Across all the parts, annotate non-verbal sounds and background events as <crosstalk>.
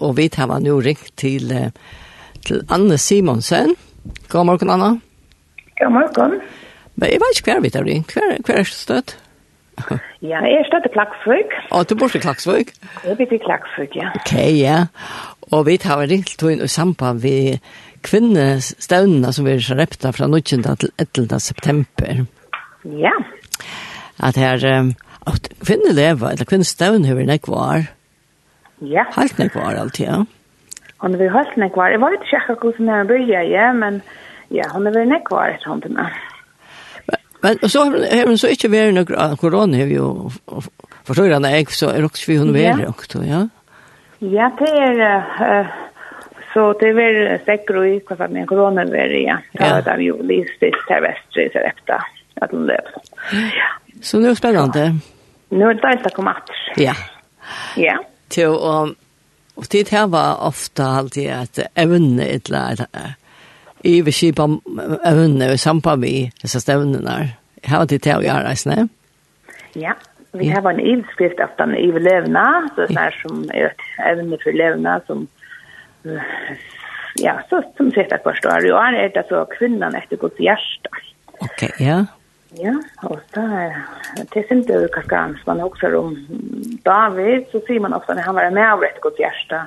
Og vi tar nå ringt til, til Anne Simonsen. God morgen, Anna. God morgen. Men jeg vet ikke hver vi tar ringt. Hver, hver er støtt? <laughs> ja, jeg er støtt i Klagsvøk. Å, du bor til Klagsvøk? Jeg bor til Klagsvøk, ja. Ok, ja. Og vi tar ringt til henne i samband med kvinnestøvnene som vi har repta fra 19. til 11. september. Ja. At her, um, at kvinnelever, eller kvinnestøvn, hører jeg kvar. Ja Ja. Halt nek var alt, ja. Hon er halt nek var. Jeg var ikke sikker hvordan jeg bygde, ja, men ja, hon er nek var et hånd til meg. Men så har hun så ikke vært noe korona, har vi jo forstår han jeg, så er også vi hun vært også, ja? Ja, det er, uh, så det er stekker og ikke for min korona vært, ja. Da Ja, det er jo livsvis til vestri, så efter at hun løp. Ja. Så nu er det spennende. Nå er det deilig å komme etter. Ja. Ja til og, Og tid her var ofte alltid at evne et eller annet. I vil kjipa evne og sampa vi disse stevnene. Her var tid til å gjøre reisene. Ja, vi har en ivskrift av den ivlevna, så det er som er et evne for levna som ja, så som sitter på stål. Jo, er det så kvinnan etter gods hjerte. Ok, ja. Ja, og så er det synes jeg kanskje man også om David så sier man ofte när han var med av ett gott hjärta.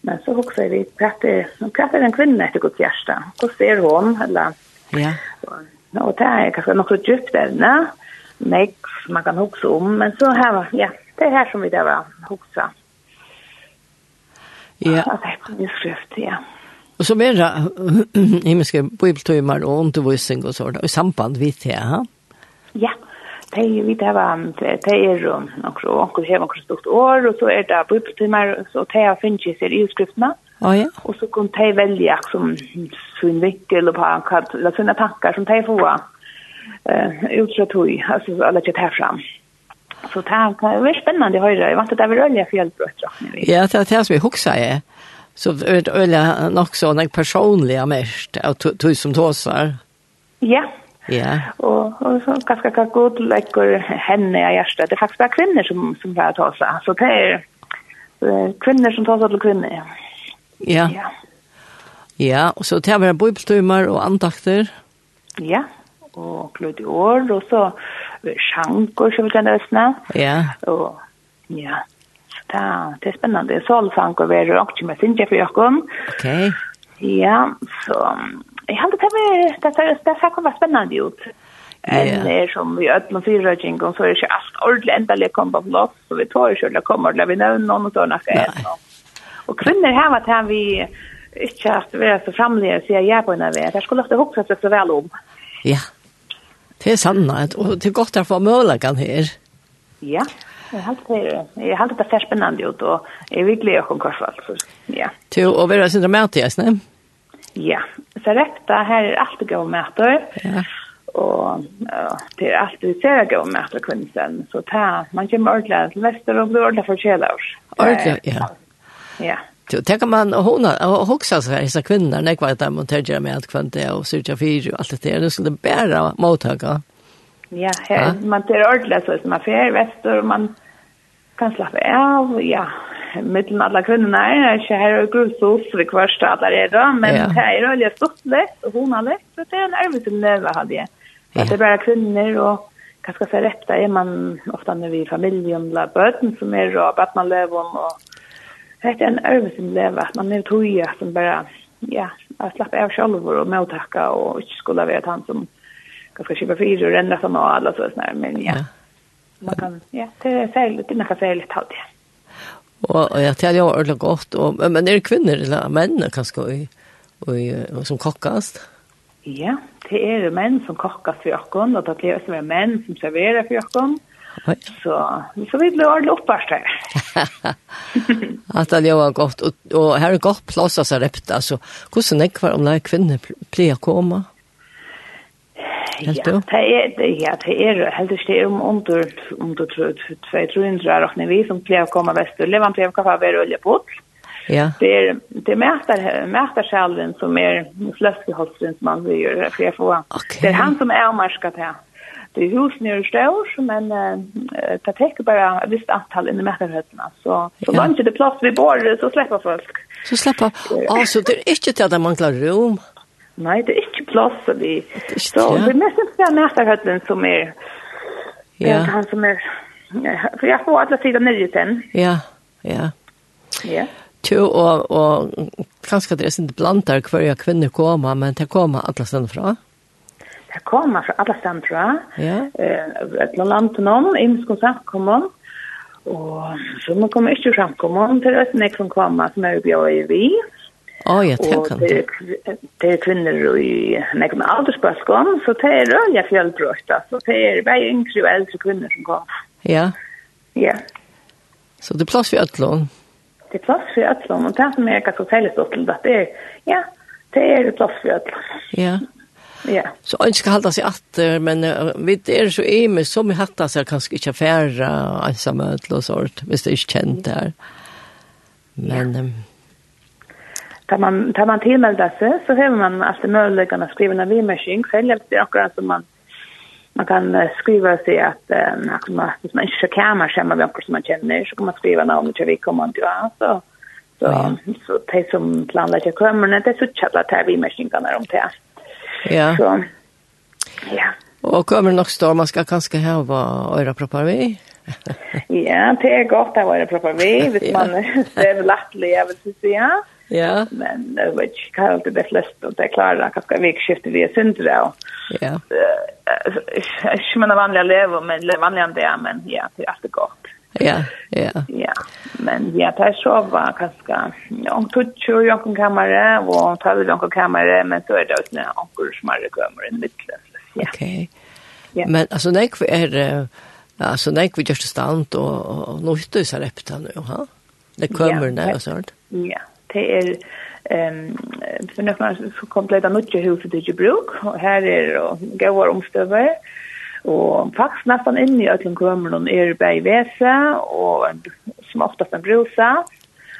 Men så också vi pratar om en kvinna ett gott hjärta. Och ser hon eller ja. Och det är kanske något djupt evne, meg Nej, man kan huxa om, men så här, ja, det är här som vi der var huxa. Ja. At det är skrift, ja. Och så mer <clears throat> himmelske bibeltøymer og undervisning och sådär i samband vid det, ja? Ja, de vi det var de er nok så onkel har nok stort år og så er det bibeltimer så de har finnes seg i skriftene. Oh, ja. Og så kan de velge som sin vinkel og på eller sine sina tankar som de får uh, utsatt tog altså alla det här fram. Så det här är spennende å høre jeg vant at det er veldig öliga. Ja, det er det som vi huxar är. Så det är nok sånn så när personliga mest av tog som tåsar. Ja, Ja. Og, og så ganske ganske godt lägger henne av hjertet. Det er faktisk bare kvinner som som bara ta seg. Så det är kvinner som tar seg til kvinner. Ja. Ja. Ja, og så det vi bibelstummar og andakter. Ja. og klöd i år og så sjankor som vi kan ösna. Ja. Og, ja. Så det, det är spännande. Solsankor vi det också med sin för jag Okej. Okay. Ja, så jeg hade det det det det ska komma spännande ut. Men det är som vi öppnar fyra og så er det ju ask ordentligt ända det kommer på plats så vi tar ju själva kommer eller vi nevner noen og såna ska Og kvinner her var vad vi ikke at vi er så framlige, så jeg är på en av det. Jeg skulle ofte hoppas seg så vel om. Ja. Det er sant og det er godt å få mulighet her. Ja. Jeg halte det er spennende ut, og jeg vil glede å komme så, Ja. Til å være sin dramatisk, ne? Ja, så rekta her er alt gode møter. Ja. Og ja, det er alt vi ser gode møter kvinnsen. Så ta, man kommer ordentlig til Vester og blir ordentlig for kjeler. Ordentlig, ja. Ja. Jo, tänker man hon har också så här så kvinnor när kvar där monterar med alt kvant det, och söka fyr och allt det där nu skulle bära mottaga. Ja, her, ja. man ser ordentlig så som man fär Vester, og man kan slappe av, ja, mellan alla kvinnorna är inte här och grusos vi kvarsta alla är då men ja. det är ju stort lätt och hon har lätt så det är en ärmest som lever hade jag ja. det är bara kvinnor och kan ska säga rätta är man ofta när vi i familjen eller böten som är då att man lever och det är en arbetslöva att man är tog som bara ja att släppa av själv och mottacka och inte skulle vara han som ganska köpa fyra och ränna som alla så sådär men ja, ja. man kan ja det är särskilt det är något särskilt alltid Og, og jeg tar jo ordentlig godt. Og, men er det kvinner eller menn kanskje <laughs> og, og, og, som kokkast? Ja, det er menn som kokkast for jokken, og det er også menn som serverer for jokken. Så, så vi blir ordentlig oppvarst her. At det var godt. Og, og her er godt plass av seg repte. Altså, hvordan er det om det er kvinner pleier å komme? Ja helt du? Ja, det er, ja, det er helt det er om under, under 200 råkner vi som pleier å komme vest og leve pleier å komme ved olje på. Ja. Det er, det mäter, mäter själven som är flöskeholstren som man vill göra för jag får. Okay. Det är han som är marskat här. Det är hus är stor, men äh, det täcker bara ett visst antal i mätarhötterna. Så, så ja. det plats vi bor så släpper folk. Så släpper, alltså det är inte det där man klarar rum. Nei, det er ikke plass. Vi, så det er mest en sted næsterhøtten som er, ja. han som er, for jeg får alle sider nere i den. Ja, ja. Ja. Tjo, og, og kanskje det er sin blandar hver jeg kvinner kommer, men det kommer alle stedene fra? Det kommer fra alle stedene fra. Ja. Et eller annet noen, innskånd samkommer. Og så man kommer ikke framkommer til et nek som kommer som er bjør i vi. Ja. Oh, ja, det kan det. Det er kvinner i nek med aldersbøsken, så det er rølja fjellbrøst, så det er bare yngre og eldre kvinner som kom. Ja. Ja. Så det er plass for Øtlån? Det er plass for Øtlån, og det som jeg kan fortelle stå til, det er, ja, det er plass for Øtlån. Ja. Ja. Så ønsker skal halda seg atter, men uh, vi er så i ime, så mye hatt seg kanskje ikke færre, ensamme ødlån og sånt, hvis det er ikke kjent her. Men... Ja. Um, tar man tar man tillmelda sig så har man alltid möjligheten att skriva en avmärkning själv det är akkurat som man man kan skriva sig att eh, att man hvis man inte kan känna vem som man känner så kan man skriva namn till vilka man du är så så ja. så det som planlägger kommer när det så chattar tar vi mäskingarna om det. Ja. Så ja. Och kommer nog stå man ska kanske ha vad öra proppar vi. ja, det är gott att vara proppar vi, hvis <laughs> man det är lätt att leva så ja. Ja. Men jag vet inte, kan alltid det flesta och det klarar att jag vikskiftet via syndra. Ja. Jag är inte vanliga lever, men vanliga än det, men ja, det är alltid gott. Ja, ja. Ja, men ja, det är så var kanske, om tutsju i någon kammare och tolv i någon kammare, men så är det också någon smarre kammare i Ja. Okej. Ja. Men alltså, vi är... Alltså när vi just stand och och nu hittar så reptan nu, ha. Det kommer när och sånt. Ja det er ehm för några så kompletta nutje hus det ju bruk och här är och går omstöver och faktiskt nästan in i öllum kommer någon är bäi väse och som oftast en brusa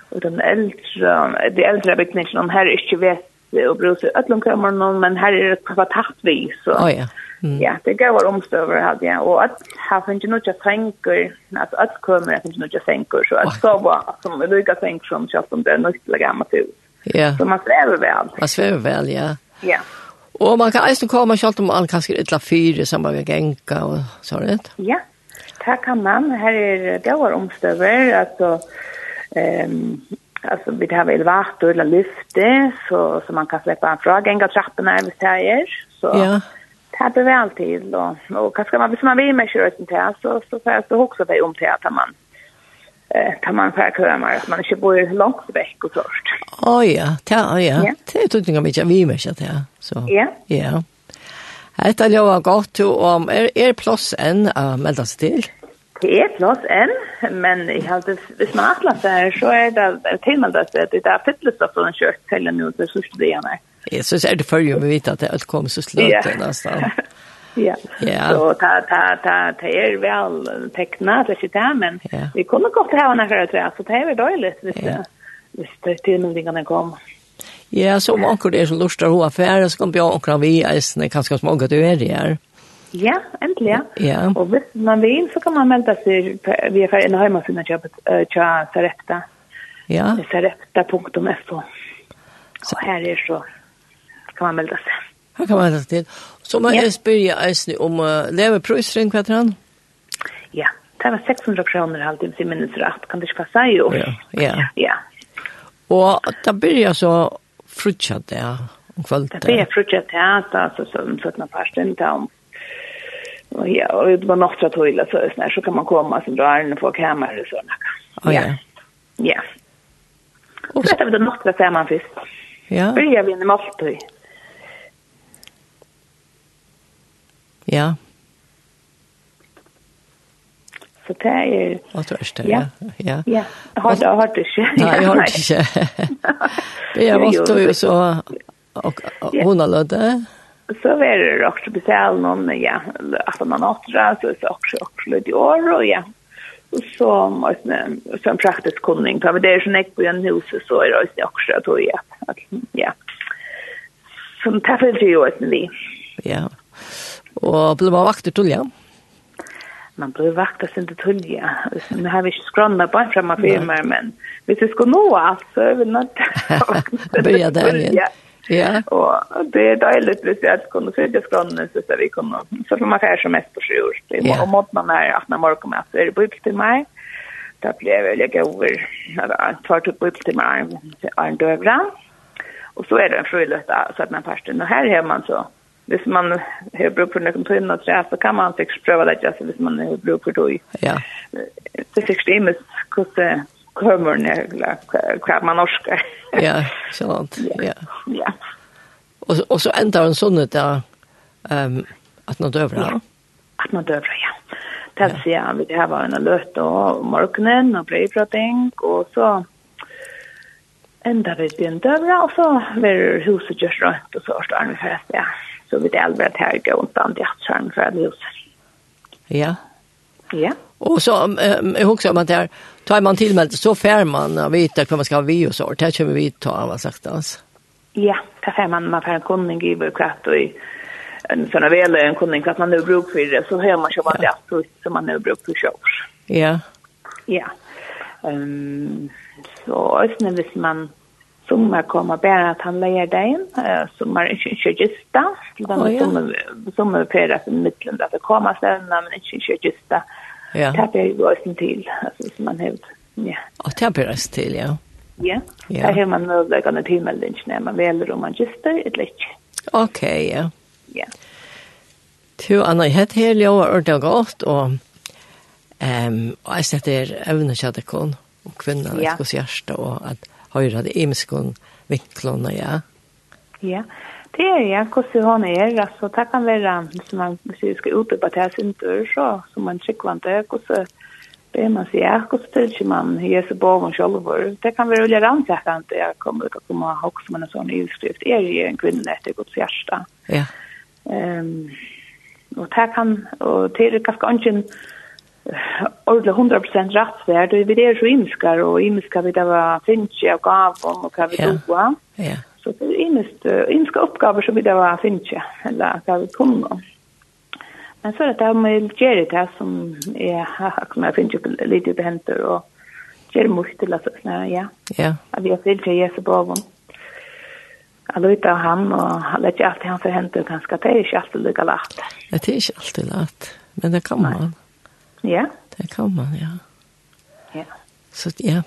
och den äldre det äldre byggnaderna här är inte väse och brusa öllum kommer någon men här är det tappat vi så oh, ja. Mm. Ja, det gav var omstöver hade jag och att här finns ju några tänker att att kommer att finns några tänker så att så var som det lika sänk som jag som det är något gammalt hus. Ja. Så man sväver väl. Man sväver väl, ja. Ja. Och man kan alltså komma kött om all kanske ett la fyra som man gänka och så där. Ja. Tack kan man här är gavar omstöver alltså ehm alltså vi har elevator eller lyfte så så man kan släppa en fråga gänga trapporna över så här så ja hade väl till och, och kanske man, hvis man vill med kyrkan till så, så får jag så också det om till att man eh tar man för köra mer att man inte bor långt väck och sånt. Oj ja, ja ja. Det tog inte mycket vi med så där. Så. Ja. Ja. Hetta ljóva gott om er er ploss enn að melda seg til. Det er plass enn, men jeg hadde, hvis man atler seg, så er det tilmeldet at det er fyllest av sånne kjørt til en ut, så skulle det gjerne. Jeg synes er det før jo vi vet at det alt kom så sløt til nesten. <laughs> Ja, så ta, ta, ta, ta er vel tekna, det er ikke det, men ja. vi kunne godt ha henne her, tror jeg, så det er vel døylig hvis ja. hvis det tilmeldingene kom. Ja, så om akkurat er så lustar å ha affære, så kan vi ha anker vi eisene, kanskje som anker du er i her. Ja. Ja, endelig, ja. ja. Og hvis man vil, så kan man melde seg via for en hjemmesiden til uh, Sarepta. Ja. Sarepta.fo. Så her er så kan man melde seg. Her kan man melde seg til. Så må jeg spørre Eisne om uh, leveprøysring, hva heter? Ja, det var 600 kroner halvtid, hvis jeg minnes rett. Kan det ikke passe jo? Ja, ja. ja. Og da blir jeg så fruttet det, om kvalitet. Det blir fruttet det, altså, som 17. parten, da om Och ja, och det var något att höjla så där så kan man komma sen då är få kameror och såna. Oh, ja. Ja. Och så det något att säga man först. Ja. Börjar vi med Maltö. Ja. Så det är Och tror är det. Ja. Ja. Ja. Har du hört <laughs> det? Nej, jag har inte. Det är vad så och hon har lödde så var det också speciellt någon ja att man åter så är det också också lite år och ja och så måste en praktisk kunning för det är ju näck på en hus så är det också att och ja att ja som tafel ju åt ni ja och blev man vakter tull, ja man blev vakta sin tull, ja. Nu har vi inte skrannat bara framme för men hvis vi ska nå allt så är vi nöjda. Börja där igen. Ja. Ja. Och det er deilig hvis jeg kunne se det skånne så att vi kunne, Så får man fære som mest på sjur. Ja. Og måtte man är at när morgen med så er det byggt till mig. Det blev jag lägga över. Jag tar upp til meg, mig en Døvra. Og så er det en frulöst så att man färsten. Og her har man så. Hvis man har brug for noen tøyne og tre, så kan man sikkert prøve det, altså, hvis man har brug for tøy. Ja. Det er sikkert imes hvordan kommer när kvar man norska. <laughs> ja, sånt. Ja. Ja. Och och så ändrar en sån där ehm att något över. Ja. Att något över, ja. Det ser säga vi det här var en löt och morgonen och brevprating och så ända vid den dörra och så var huset just rätt och så står vi fast, ja. Så vi det aldrig att här gå undan det att skärm för huset. Ja. Ja. Och så um, jag också om att det tar man tillmält så fär man och vet att man ska ha vi och så. Det kommer vi ta av sagt alltså. Ja, det fär man man får en kunning i vår kraft och i en sån här väl en kunning att man nu bruk för det så hör man så bara det som man nu bruk för så. Ja. Ja. Ehm så ösnen vis man som man kommer bara att lägger i in som man inte gista till den som som är på det mitten där det kommer sen men inte gista Ja. Det ber jo også til, altså, som man har Ja. Og det ber også til, ja. Ja, ja. der har man mødlegene når man veler om man gister, eller ikke. Ok, ja. Ja. Tu, Anna, jeg heter her, jeg var ordentlig godt, og, um, og jeg setter evne kjadekon, og kvinner, ja. og hos hjerte, og at høyre hadde imeskon vinklene, ja. Ja, ja Det er ju hvordan hun er, altså, det kan være, hvis man sier, skal ut på det sin tur, så, som man skickar inte, hur det man sier, säger, hur ställs man gjør seg på om selv, Det kan vara olja rannsakande, jag kommer ut og och og hokse med en sånn utskrift. er ju en kvinne etter Guds hjerte. Ja. Um, og det kan, og det er ganske inte ordentlig 100% rattsvärd, og vi er så imskar, og imskar vi det var finns og gav om och vad vi tog. Ja, ja. Så det är innerst inska uppgifter som vi där var finns eller där vi kommer. Men så att det här med Jerry det som är här finns ju lite behänder och Jerry måste till att ja. Ja. Att vi har fyllt till Jesu bavom. Jag lutar han och han lät ju alltid han förhänder ganska. Det är inte alltid lika lätt. Det är inte alltid lätt. Men det kan man. Ja. Det kan man, ja. Ja. Så ja.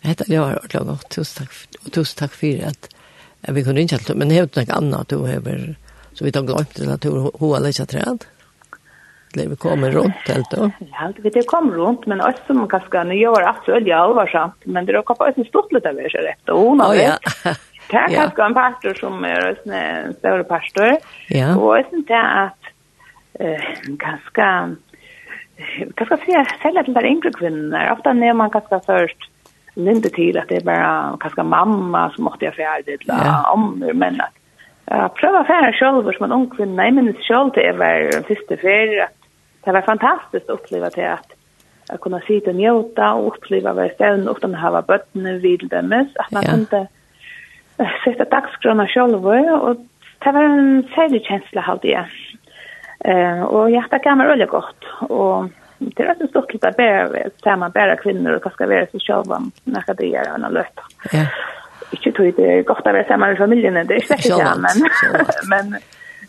Det heter här är ordentligt gott. Tusen tack, tusen tack för att vi kunde inte helt, men helt något annat du har så vi tog glömt det att har lite träd. Det vi kommer runt helt då. Ja, det vi kom runt men också som kanske nu gör att så öliga allvarsamt men det råkar på ett stort lite över så rätt och hon har ja. Det <laughs> här kanske en pastor som är en större pastor. Ja. Och det är inte att eh, ganska ganska säga sälja till där yngre kvinnor. Ofta när man ganska först inte till att det är bara kanske mamma som måste jag färdigt eller ja. om men att uh, pröva färre själv som en ung kvinna minnes minns til jeg var första ferie, at det var fantastiskt att uppleva til at jeg kunne sitta och njuta og uppleva hver ställen utan att ha bøttene vid dømes, at man ja. inte uh, sätta dagsgröna själv och det var en särlig känsla hade jag uh, och hjärtat kan vara veldig godt, og det är rätt stort ser man bare kvinner og hva skal være så selv om når det är en löta. Ja. Ikke tror det er godt å være sammen i familjen, det er ikke säkert ja, men men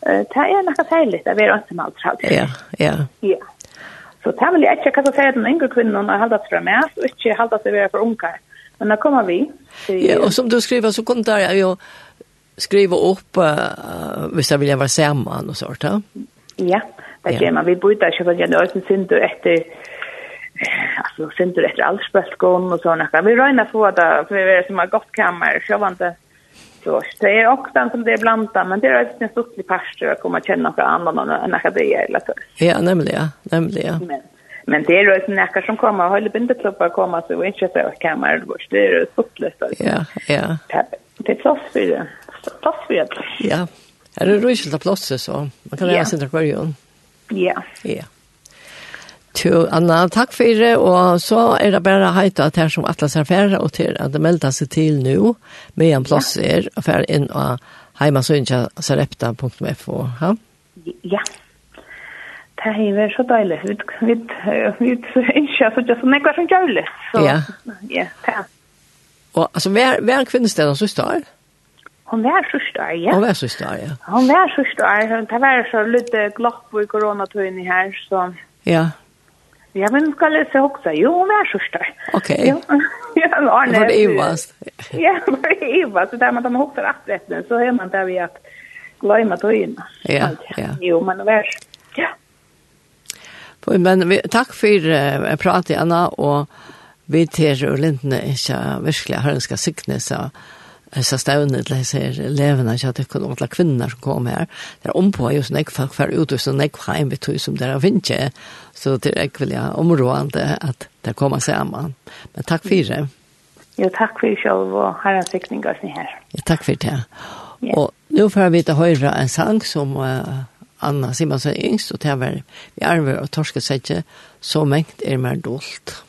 uh, det är det er att vara ensam allt Ja, ja. Ja. Så det vill jag inte kasta sier den yngre kvinnen og hållit sig med og ikke hållit seg være for unge. Men da kommer vi? Ja, og som du skriver så kunne där jo skriva upp uh, hvis jag vill vara samman och sånt. Ja. Ja. Det är man vi byter ju vad jag nu ösen synd efter alltså synd efter allspelskon och såna kan vi räkna på att för vi är som har gott kammer så var inte så det är också som det är blanda men det är också en stor pastor att komma känna för andra än att det är eller så. Ja, nämligen, nämligen. Men men det är ju näka som kommer och håller bindet upp och komma så inte så kammar det är upplöst. Ja, ja. Det är plats för det. Plats för det. Ja. Är det roligt att plats så? Man kan Ja. det på ju. Ja. Ja. Til Anna, takk for det, og så er det bare heit at her som Atlas er ferdig, og til at det melder seg til nå, med en plass er, og ferdig inn av heimasønja.sarepta.fo, ja? Ja. Det har vært så deilig. Vi ønsker så ikke så nekvar som gjør det. Ja. Ja, det er. Og altså, hver, hver kvinnestedene som står? Ja. Hon var så stor, ja. Hon var sista ja. Hon var så stor. Det var så lite glapp i coronatøyen her, så... Ja. Ja, men skal jeg se også. Jo, hun var stor. Ok. <laughs> Ja, men Arne... det var det ivast. Ja, det var det ivast. Det er man har hokta rett så er man der vi at gløyma tøyene. Ja, ja. Jo, men det var Ja. Men vi, takk for uh, pratet, Anna, og vi til og lintene ikke virkelig har ønsket sikne, så... Uh, så stavene til disse elevene, ikke at det kunne alle kvinner som kom her, det er ompå jo sånn jeg folk fer var ute, sånn jeg var vi tog som dere finner ikke, så det er ikke vil jeg områdende at det kommer sammen. Men takk for det. Jo, takk for selv, og herren sikninger oss ni her. Ja, takk for det. Yeah. Og nå får vi til høyre en sang som uh, Anna Simonsen er yngst, og til det er vi arver og ikke, så mengt er mer dolt.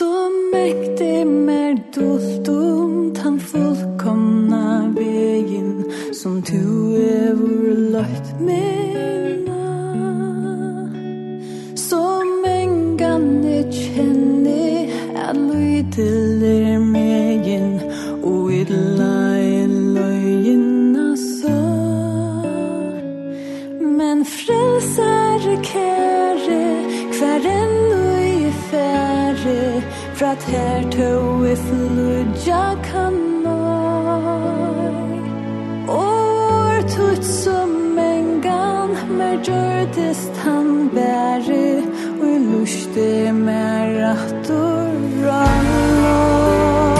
Så mäktig mer dolt om tan fullkomna vägen Som du över lagt mena Så mängan i känni Att lydeler megen Och idla för att här tog i fludja kannar År tut som en gang mer gjordes han bære Og i luste med rattor rannar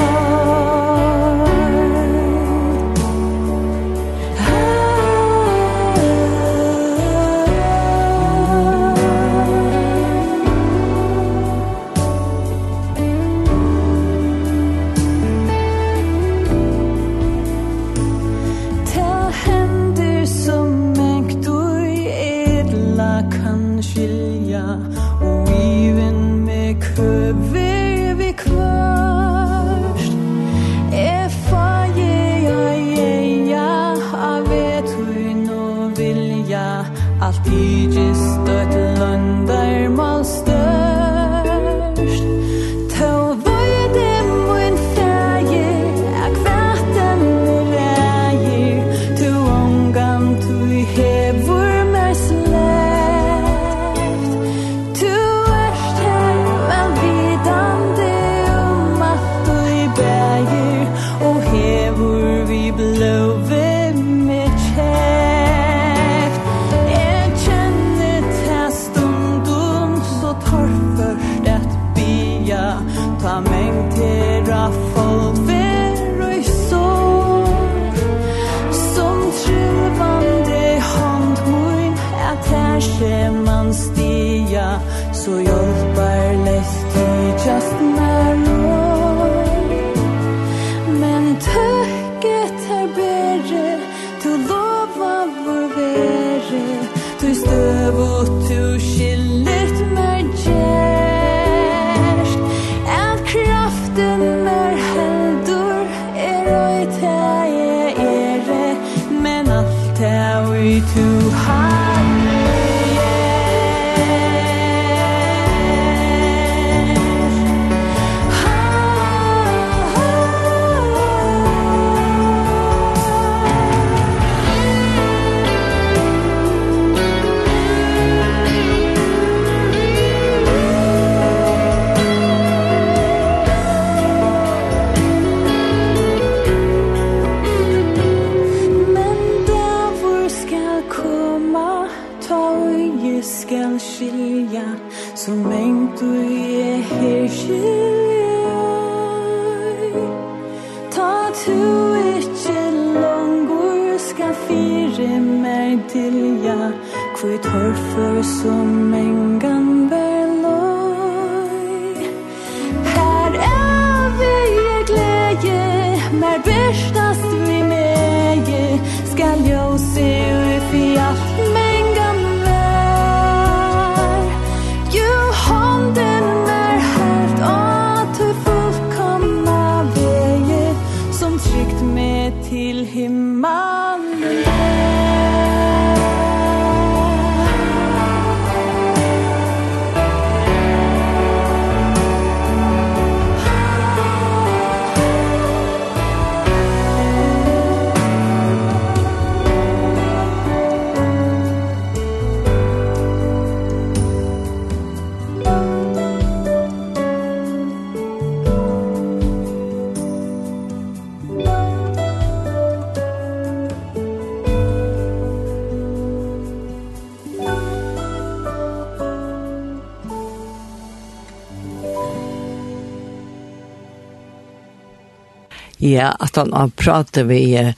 ja, at han har pratet med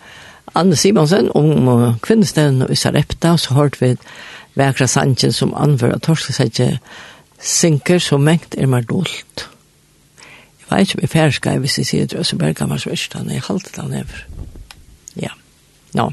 Anne Simonsen om uh, kvinnestøvn i Sarepta, så hørte vi Vækra Sanchez som anfører Torske torskesetje synker så mengt er mer dolt. Jeg vet ikke om jeg færskar hvis jeg sier Drøseberg, han var sørst, han er halvt han er. Ja, no.